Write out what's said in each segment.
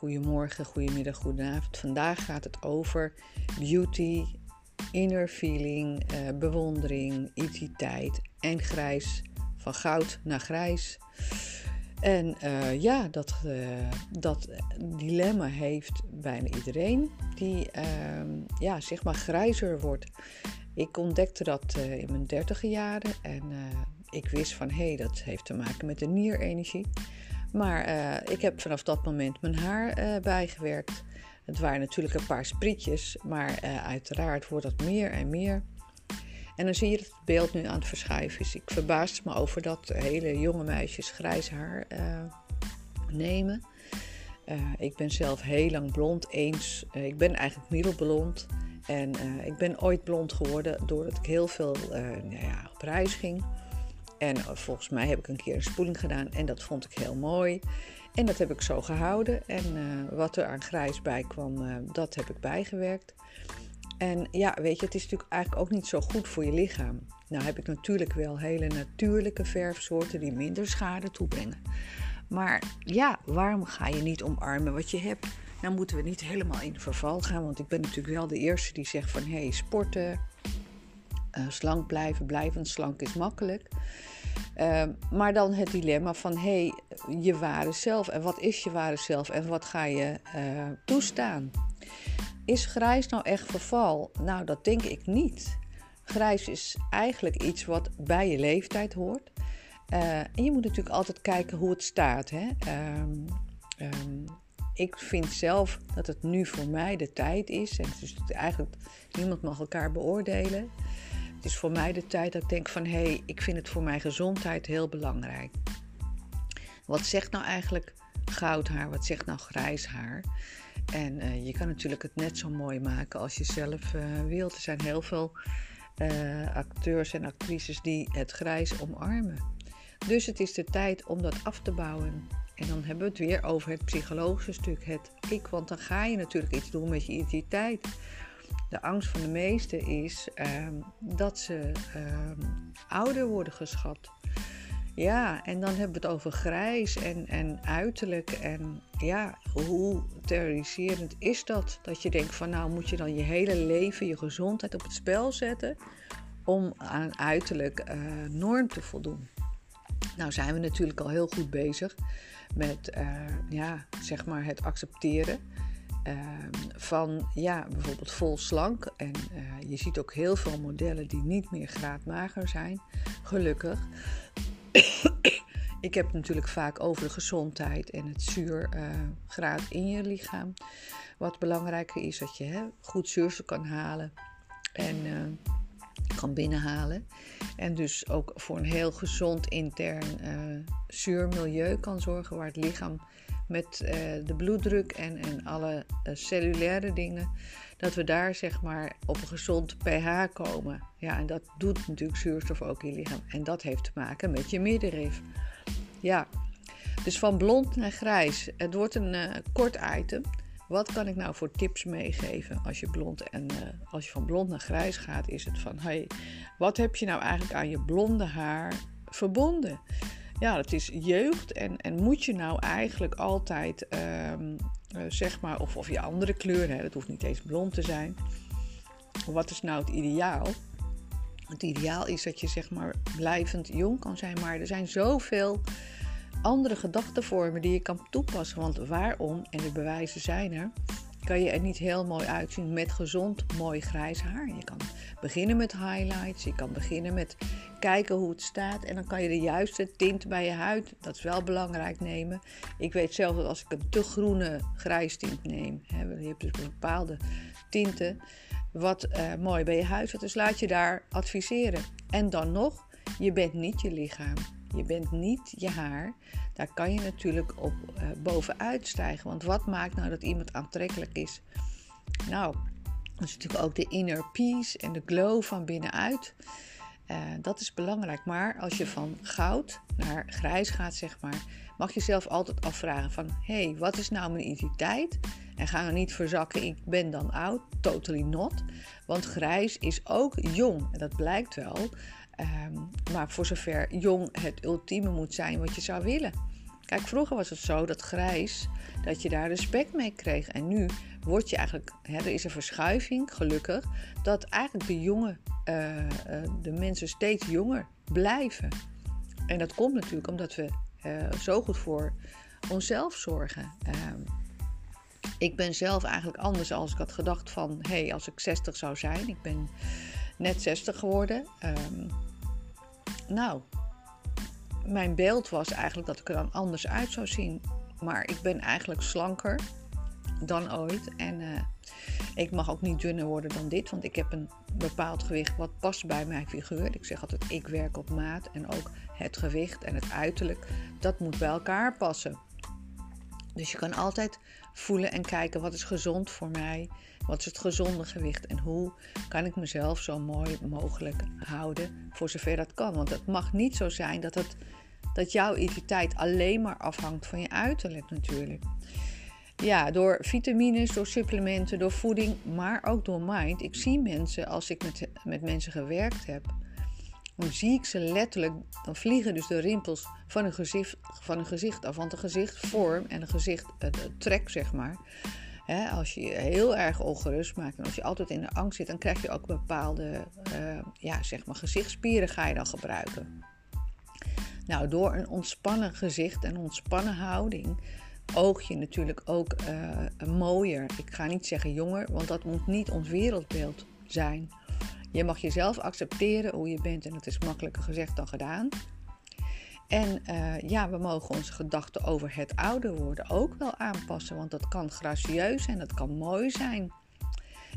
goedemorgen, goedemiddag, goedenavond. Vandaag gaat het over beauty, inner feeling, uh, bewondering, identiteit en grijs. Van goud naar grijs. En uh, ja, dat, uh, dat dilemma heeft bijna iedereen die ehm, ja, zeg maar grijzer wordt. Ik ontdekte dat in mijn dertige jaren en ik wist van hé, hey, dat heeft te maken met de nierenergie. Maar uh, ik heb vanaf dat moment mijn haar uh, bijgewerkt. Het waren natuurlijk een paar sprietjes, maar uh, uiteraard wordt dat meer en meer. En dan zie je dat het beeld nu aan het verschuiven is. Ik verbaas me over dat hele jonge meisjes grijs haar nemen. ik ben zelf heel lang blond, eens. ik ben eigenlijk middelblond. En ik ben ooit blond geworden doordat ik heel veel nou ja, op reis ging. En eh, volgens mij heb ik een keer een spoeling gedaan en dat vond ik heel mooi. En dat heb ik zo gehouden. En uh, wat er aan grijs bij kwam, uh, dat heb ik bijgewerkt. En ja, weet je, het is natuurlijk eigenlijk ook niet zo goed voor je lichaam. Nou heb ik natuurlijk wel hele natuurlijke verfsoorten die minder schade toebrengen. Maar ja, waarom ga je niet omarmen wat je hebt? Nou moeten we niet helemaal in verval gaan, want ik ben natuurlijk wel de eerste die zegt van hé, hey, sporten, uh, slank blijven, blijvend slank is makkelijk. Uh, maar dan het dilemma van hé, hey, je ware zelf. En wat is je ware zelf en wat ga je uh, toestaan? Is grijs nou echt verval? Nou, dat denk ik niet. Grijs is eigenlijk iets wat bij je leeftijd hoort. Uh, en je moet natuurlijk altijd kijken hoe het staat. Hè? Um, um, ik vind zelf dat het nu voor mij de tijd is. En dus eigenlijk niemand mag elkaar beoordelen. Het is voor mij de tijd dat ik denk van hé, hey, ik vind het voor mijn gezondheid heel belangrijk. Wat zegt nou eigenlijk goud haar? Wat zegt nou grijs haar? En uh, je kan natuurlijk het net zo mooi maken als je zelf uh, wilt. Er zijn heel veel uh, acteurs en actrices die het grijs omarmen. Dus het is de tijd om dat af te bouwen. En dan hebben we het weer over het psychologische stuk, het ik. Want dan ga je natuurlijk iets doen met je identiteit de angst van de meesten is ehm, dat ze ehm, ouder worden geschat. Ja, en dan hebben we het over grijs en, en uiterlijk. En ja, hoe terroriserend is dat? Dat je denkt van nou moet je dan je hele leven, je gezondheid op het spel zetten om aan uiterlijk uh, norm te voldoen. Nou zijn we natuurlijk al heel goed bezig met uh, ja, zeg maar het accepteren Ehm, van ja, bijvoorbeeld vol slank. En uh, je ziet ook heel veel modellen die niet meer graadmager zijn, gelukkig. Ik heb het natuurlijk vaak over de gezondheid en het zuurgraad uh, in je lichaam. Wat belangrijker is dat je hè, goed zuurstof kan halen en uh, kan binnenhalen. En dus ook voor een heel gezond intern zuurmilieu kan zorgen waar het lichaam met uh, de bloeddruk en, en alle uh, cellulaire dingen, dat we daar zeg maar op een gezond pH komen. Ja, en dat doet natuurlijk zuurstof ook in je lichaam. En dat heeft te maken met je middenrif. Ja, dus van blond naar grijs. Het wordt een uh, kort item. Wat kan ik nou voor tips meegeven als je blond en als je van blond naar grijs gaat? Is het van hey, wat heb je nou eigenlijk aan je blonde haar verbonden? Ja, dat is jeugd. En, en moet je nou eigenlijk altijd, um, zeg maar, of, of je andere kleur, hè, dat hoeft niet eens blond te zijn. Wat is nou het ideaal? Het ideaal is dat je zeg maar blijvend jong kan zijn, maar er zijn zoveel andere gedachtenvormen die je kan toepassen. Want waarom, en de bewijzen zijn er, kan je er niet heel mooi uitzien met gezond, mooi grijs haar. Je kan beginnen met highlights, je kan beginnen met kijken hoe het staat. En dan kan je de juiste tint bij je huid, dat is wel belangrijk, nemen. Ik weet zelf dat als ik een te groene grijstint neem, hè, je hebt dus bepaalde tinten, wat uh, mooi bij je huid zit. Dus laat je daar adviseren. En dan nog, je bent niet je lichaam. Je bent niet je haar. Daar kan je natuurlijk op uh, bovenuit stijgen. Want wat maakt nou dat iemand aantrekkelijk is? Nou, dat is natuurlijk ook de inner peace en de glow van binnenuit. Uh, dat is belangrijk. Maar als je van goud naar grijs gaat, zeg maar, mag je jezelf altijd afvragen van... hé, hey, wat is nou mijn identiteit? En ga er niet verzakken, ik ben dan oud. Totally not. Want grijs is ook jong. En dat blijkt wel. Maar voor zover jong het ultieme moet zijn wat je zou willen. Kijk, vroeger was het zo dat grijs, dat je daar respect mee kreeg. En nu word je eigenlijk, hè, er is een verschuiving, gelukkig, dat eigenlijk de jonge, uh, uh, de mensen steeds jonger blijven. En dat komt natuurlijk omdat we uh, zo goed voor onszelf zorgen. Ehm, ik ben zelf eigenlijk anders als ik had gedacht van, hé, hey, als ik 60 zou zijn, ik ben net 60 geworden. Um, nou, mijn beeld was eigenlijk dat ik er dan anders uit zou zien. Maar ik ben eigenlijk slanker dan ooit. En uh, ik mag ook niet dunner worden dan dit, want ik heb een bepaald gewicht wat past bij mijn figuur. Ik zeg altijd, ik werk op maat en ook het gewicht en het uiterlijk, dat moet bij elkaar passen. Dus je kan altijd voelen en kijken wat is gezond voor mij, wat is het gezonde gewicht en hoe kan ik mezelf zo mooi mogelijk houden voor zover dat kan. Want het mag niet zo zijn dat, het, dat jouw identiteit alleen maar afhangt van je uiterlijk natuurlijk. Ja, door vitamines, door supplementen, door voeding, maar ook door mind. Ik zie mensen, als ik met, met mensen gewerkt heb, dan zie ik ze letterlijk, dan vliegen dus de rimpels van een gezicht, van een gezicht af. Want een gezichtvorm en een gezicht, het trek zeg maar. Als je je heel erg ongerust maakt en als je altijd in de angst zit, dan krijg je ook bepaalde uh, ja, zeg maar gezichtspieren ga je dan gebruiken. Nou, door een ontspannen gezicht en ontspannen houding oog je natuurlijk ook uh, mooier. Ik ga niet zeggen jonger, want dat moet niet ons wereldbeeld zijn. Je mag jezelf accepteren hoe je bent en dat is makkelijker gezegd dan gedaan. En uh, ja, we mogen onze gedachten over het ouder worden ook wel aanpassen, want dat kan gracieus en dat kan mooi zijn.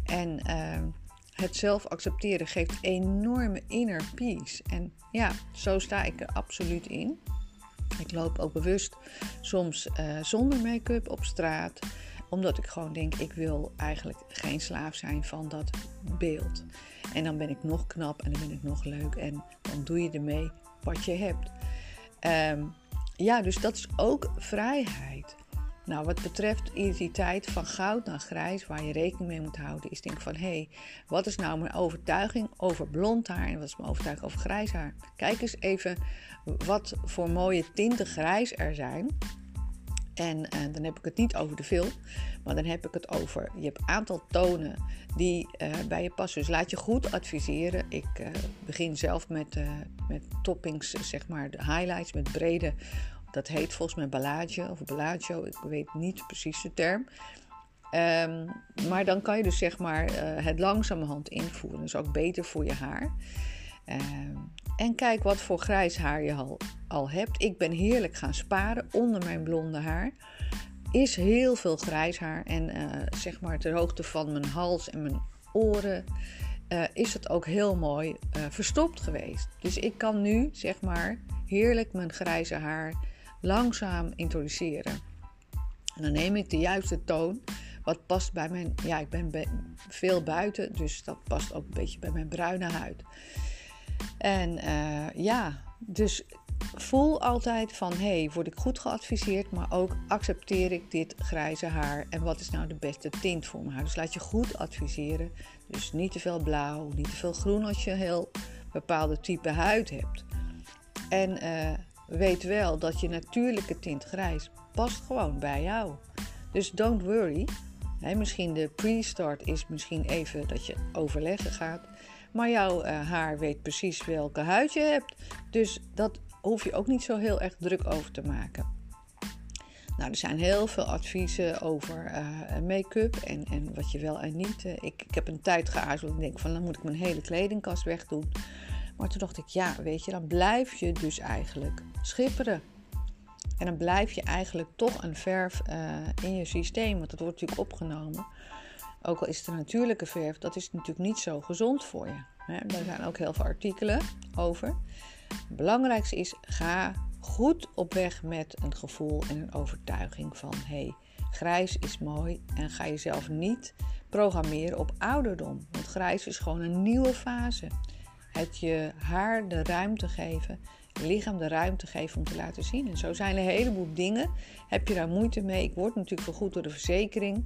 En uh, het zelf accepteren geeft enorme inner peace. En ja, zo sta ik er absoluut in. Ik loop ook bewust soms uh, zonder make-up op straat, omdat ik gewoon denk: ik wil eigenlijk geen slaaf zijn van dat beeld. En dan ben ik nog knap en dan ben ik nog leuk en dan doe je ermee wat je hebt. Um, ja, dus dat is ook vrijheid. Nou, wat betreft identiteit van goud naar grijs, waar je rekening mee moet houden, is denk van hé, hey, wat is nou mijn overtuiging over blond haar en wat is mijn overtuiging over grijs haar? Kijk eens even wat voor mooie tinten grijs er zijn. En, eh, dan heb ik het niet over de film, maar dan heb ik het over. Je hebt een aantal tonen die uh, bij je passen. Dus laat je goed adviseren. Ik uh, begin zelf met, met toppings, zeg maar de highlights, met brede. Dat heet volgens mij ballage of bellagio. Ik weet niet precies de term. Um, maar dan kan je dus zeg maar het langzamerhand invoeren. Dat is ook beter voor je haar. Um, en kijk wat voor grijs haar je al, al hebt. Ik ben heerlijk gaan sparen onder mijn blonde haar. Is heel veel grijs haar. En uh, zeg maar ter hoogte van mijn hals en mijn oren uh, is het ook heel mooi uh, verstopt geweest. Dus ik kan nu zeg maar heerlijk mijn grijze haar langzaam introduceren. En dan neem ik de juiste toon. Wat past bij mijn. Ja, ik ben veel buiten, dus dat past ook een beetje bij mijn bruine huid. En uh, ja, dus voel altijd van hey, word ik goed geadviseerd, maar ook accepteer ik dit grijze haar en wat is nou de beste tint voor mijn haar. Dus laat je goed adviseren. Dus niet te veel blauw, niet te veel groen als je heel bepaalde type huid hebt. En uh, weet wel dat je natuurlijke tint grijs past gewoon bij jou. Dus don't worry. He, misschien de pre-start is misschien even dat je overleggen gaat. Maar jouw uh, haar weet precies welke huid je hebt. Dus dat hoef je ook niet zo heel erg druk over te maken. Nou, er zijn heel veel adviezen over uh, make-up en, en wat je wel en niet. Uh, ik, ik heb een tijd geaarzeld. Ik denk van dan moet ik mijn hele kledingkast wegdoen. Maar toen dacht ik, ja, weet je, dan blijf je dus eigenlijk schipperen. En dan blijf je eigenlijk toch een verf in je systeem, want dat wordt natuurlijk opgenomen. Ook al is het een natuurlijke verf, dat is natuurlijk niet zo gezond voor je. Daar zijn ook heel veel artikelen over. Het belangrijkste is, ga goed op weg met een gevoel en een overtuiging van hey, grijs is mooi en ga jezelf niet programmeren op ouderdom. Want grijs is gewoon een nieuwe fase. Het je haar de ruimte geven, je lichaam de ruimte geven om te laten zien. En zo zijn er een heleboel dingen. Heb je daar moeite mee? Ik word natuurlijk vergoed door de verzekering.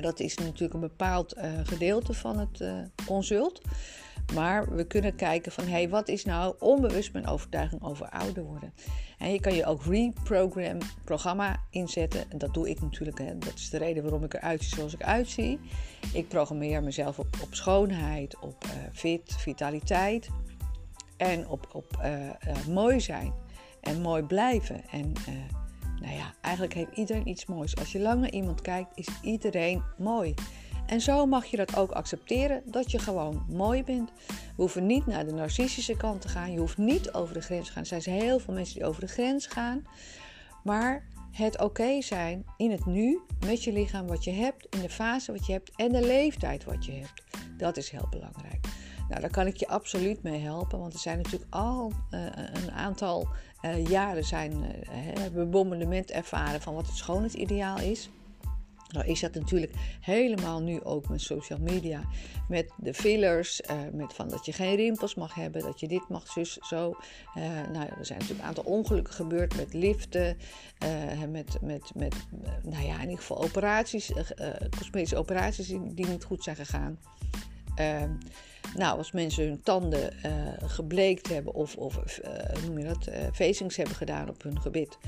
Dat is natuurlijk een bepaald uh, gedeelte van het uh, consult. Maar we kunnen kijken van, hé, hey, wat is nou onbewust mijn overtuiging over ouder worden? En je kan je ook reprogram programma inzetten. En dat doe ik natuurlijk. Hè. Dat is de reden waarom ik eruit zie zoals ik uitzie. Ik programmeer mezelf op, schoonheid, op uh, fit, vitaliteit. En op, op mooi zijn. En mooi blijven. En nou ja, eigenlijk heeft iedereen iets moois. Als je lang naar iemand kijkt, is iedereen mooi. En zo mag je dat ook accepteren dat je gewoon mooi bent. We hoeven niet naar de narcistische kant te gaan. Je hoeft niet over de grens te gaan. Er zijn heel veel mensen die over de grens gaan. Maar het oké zijn in het nu met je lichaam wat je hebt, in de fase wat je hebt en de leeftijd wat je hebt. Dat is heel belangrijk. Nou, daar kan ik je absoluut mee helpen, want er zijn natuurlijk al uh, een aantal uh, jaren zijn, uh, hebben bombardement ervaren van wat het schoonheidsideaal is. Nou is dat natuurlijk helemaal nu ook met social media. Met de fillers, uh, met van dat je geen rimpels mag hebben, dat je dit mag, zus, zo. Uh, nou, er zijn natuurlijk een aantal ongelukken gebeurd met liften, met, met, met nou ja, in ieder geval operaties, cosmetische operaties die, niet goed zijn gegaan. Ehm, nou, als mensen hun tanden gebleekt hebben of, of noem je dat, facings hebben gedaan op hun gebit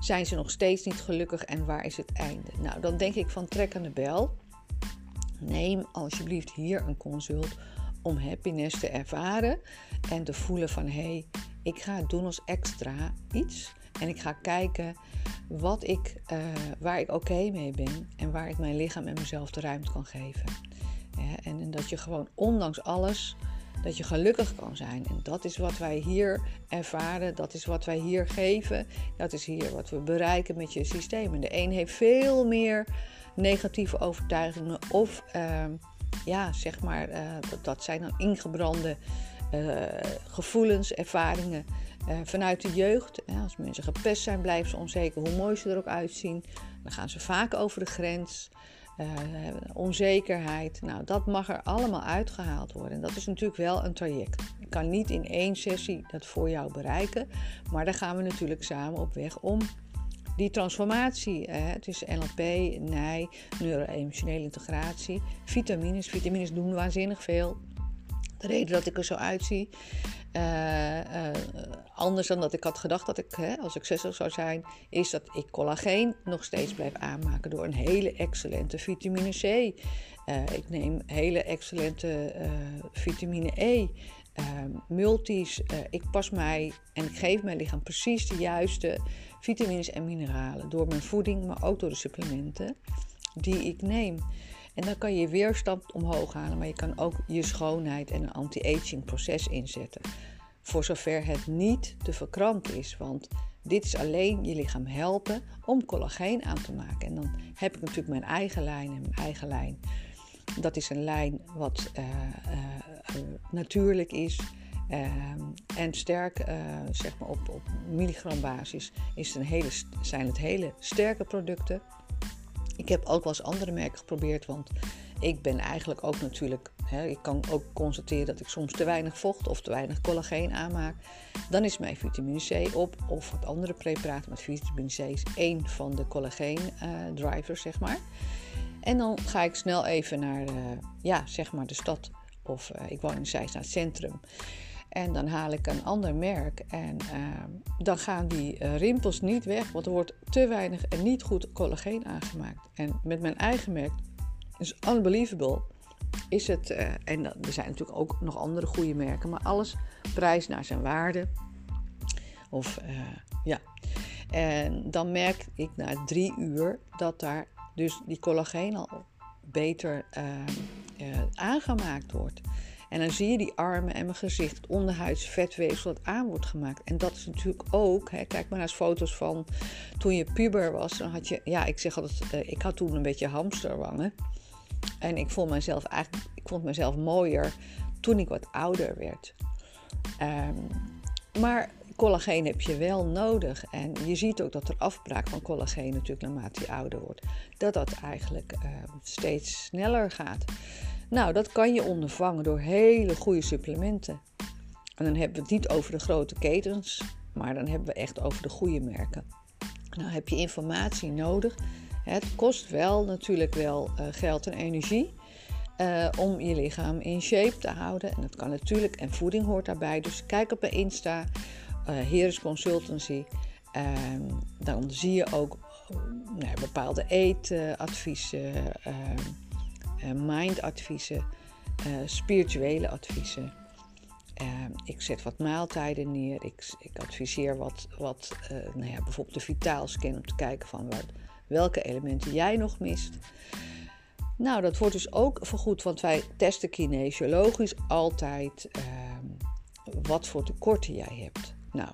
zijn ze nog steeds niet gelukkig en waar is het einde? Nou, dan denk ik van trek aan de bel. Neem alsjeblieft hier een consult om happiness te ervaren en te voelen van hé, hey, ik ga het doen als extra iets. En ik ga kijken wat ik, waar ik oké mee ben en waar ik mijn lichaam en mezelf de ruimte kan geven. En, en dat je gewoon ondanks alles dat je gelukkig kan zijn. En dat is wat wij hier ervaren, dat is wat wij hier geven, dat is hier wat we bereiken met je systeem. En de een heeft veel meer negatieve overtuigingen of uh, ja, zeg maar, uh, dat, dat, zijn dan ingebrande uh, gevoelens, ervaringen uh, vanuit de jeugd. als mensen gepest zijn, blijven ze onzeker hoe mooi ze er ook uitzien. Dan gaan ze vaak over de grens uh, onzekerheid. Nou, dat mag er allemaal uitgehaald worden. En dat is natuurlijk wel een traject. Ik kan niet in één sessie dat voor jou bereiken, maar daar gaan we natuurlijk samen op weg om die transformatie uh, tussen NLP, NI, neuro-emotionele integratie, vitamines. Vitamines doen waanzinnig veel. De reden dat ik er zo uitzie, uh, uh, anders dan dat ik had gedacht dat ik, hè, als ik 60 zou zijn, is dat ik collageen nog steeds blijf aanmaken door een hele excellente vitamine C. Uh, ik neem hele excellente vitamine E. multis. ik pas mij en ik geef mijn lichaam precies de juiste vitamines en mineralen door mijn voeding, maar ook door de supplementen die ik neem. En dan kan je je weerstand omhoog halen, maar je kan ook je schoonheid en een anti-aging proces inzetten. Voor zover het niet te verkrampen is, want dit is alleen je lichaam helpen om collageen aan te maken. En dan heb ik natuurlijk mijn eigen lijn en mijn eigen lijn. Dat is een lijn wat uh, uh, natuurlijk is. Uh, en sterk, zeg maar op, op milligrambasis, is een hele, zijn het hele sterke producten. Ik heb ook wel eens andere merken geprobeerd, want ik ben eigenlijk ook natuurlijk, hè, ik kan ook constateren dat ik soms te weinig vocht of te weinig collageen aanmaak. Dan is mijn vitamine C op of wat andere preparaten met vitamine C is één van de collageen uh, drivers, zeg maar. En dan ga ik snel even naar uh, ja, zeg maar de stad of uh, ik woon in Zeist naar het centrum. En dan haal ik een ander merk en uh, dan gaan die uh, rimpels niet weg, want er wordt te weinig en niet goed collageen aangemaakt. En met mijn eigen merk is unbelievable. Is het, uh, en er zijn natuurlijk ook nog andere goede merken, maar alles prijs naar zijn waarde. Of ja. En dan merk ik na drie uur dat daar dus die collageen al beter aangemaakt wordt. En dan zie je die armen en mijn gezicht, het onderhuids vetweefsel dat aan wordt gemaakt. En dat is natuurlijk ook, hè, kijk maar naar foto's van toen je puber was. Dan had je, ja, ik zeg altijd, uh, ik had toen een beetje hamsterwangen. En ik vond mezelf eigenlijk, ik vond mezelf mooier toen ik wat ouder werd. Um, maar collageen heb je wel nodig. En je ziet ook dat er afbraak van collageen natuurlijk naarmate je ouder wordt. Dat dat eigenlijk uh, steeds sneller gaat. Nou, dat kan je ondervangen door hele goede supplementen. En dan hebben we het niet over de grote ketens, maar dan hebben we echt over de goede merken. Nou heb je informatie nodig. Het kost wel natuurlijk wel uh, geld en energie. Uh, om je lichaam in shape te houden. En dat kan natuurlijk, en voeding hoort daarbij. Dus kijk op mijn Insta, Heres Consultancy. Uh, dan zie je ook nou, bepaalde eetadviezen, mindadviezen, spirituele adviezen. Ehm, ik zet wat maaltijden neer. Ik, ik adviseer wat, wat nou ja, bijvoorbeeld de vitaalscan om te kijken van wat, welke elementen jij nog mist. Nou, dat wordt dus ook vergoed, want wij testen kinesiologisch altijd ehm, wat voor tekorten jij hebt. Nou,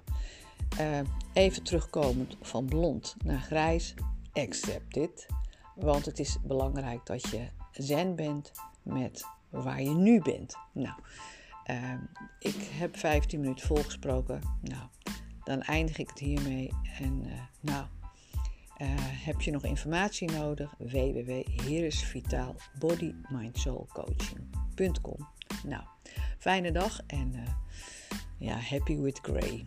ehm, even terugkomend van blond naar grijs, accept dit. Want het is belangrijk dat je zen bent met waar je nu bent. Nou, ehm, ik heb 15 minuten volgesproken. Nou, dan eindig ik het hiermee. En uh, nou, heb je nog informatie nodig? www.heresvitaalbodymindsoulcoaching.com Nou, fijne dag en uh, ja, happy with Grey.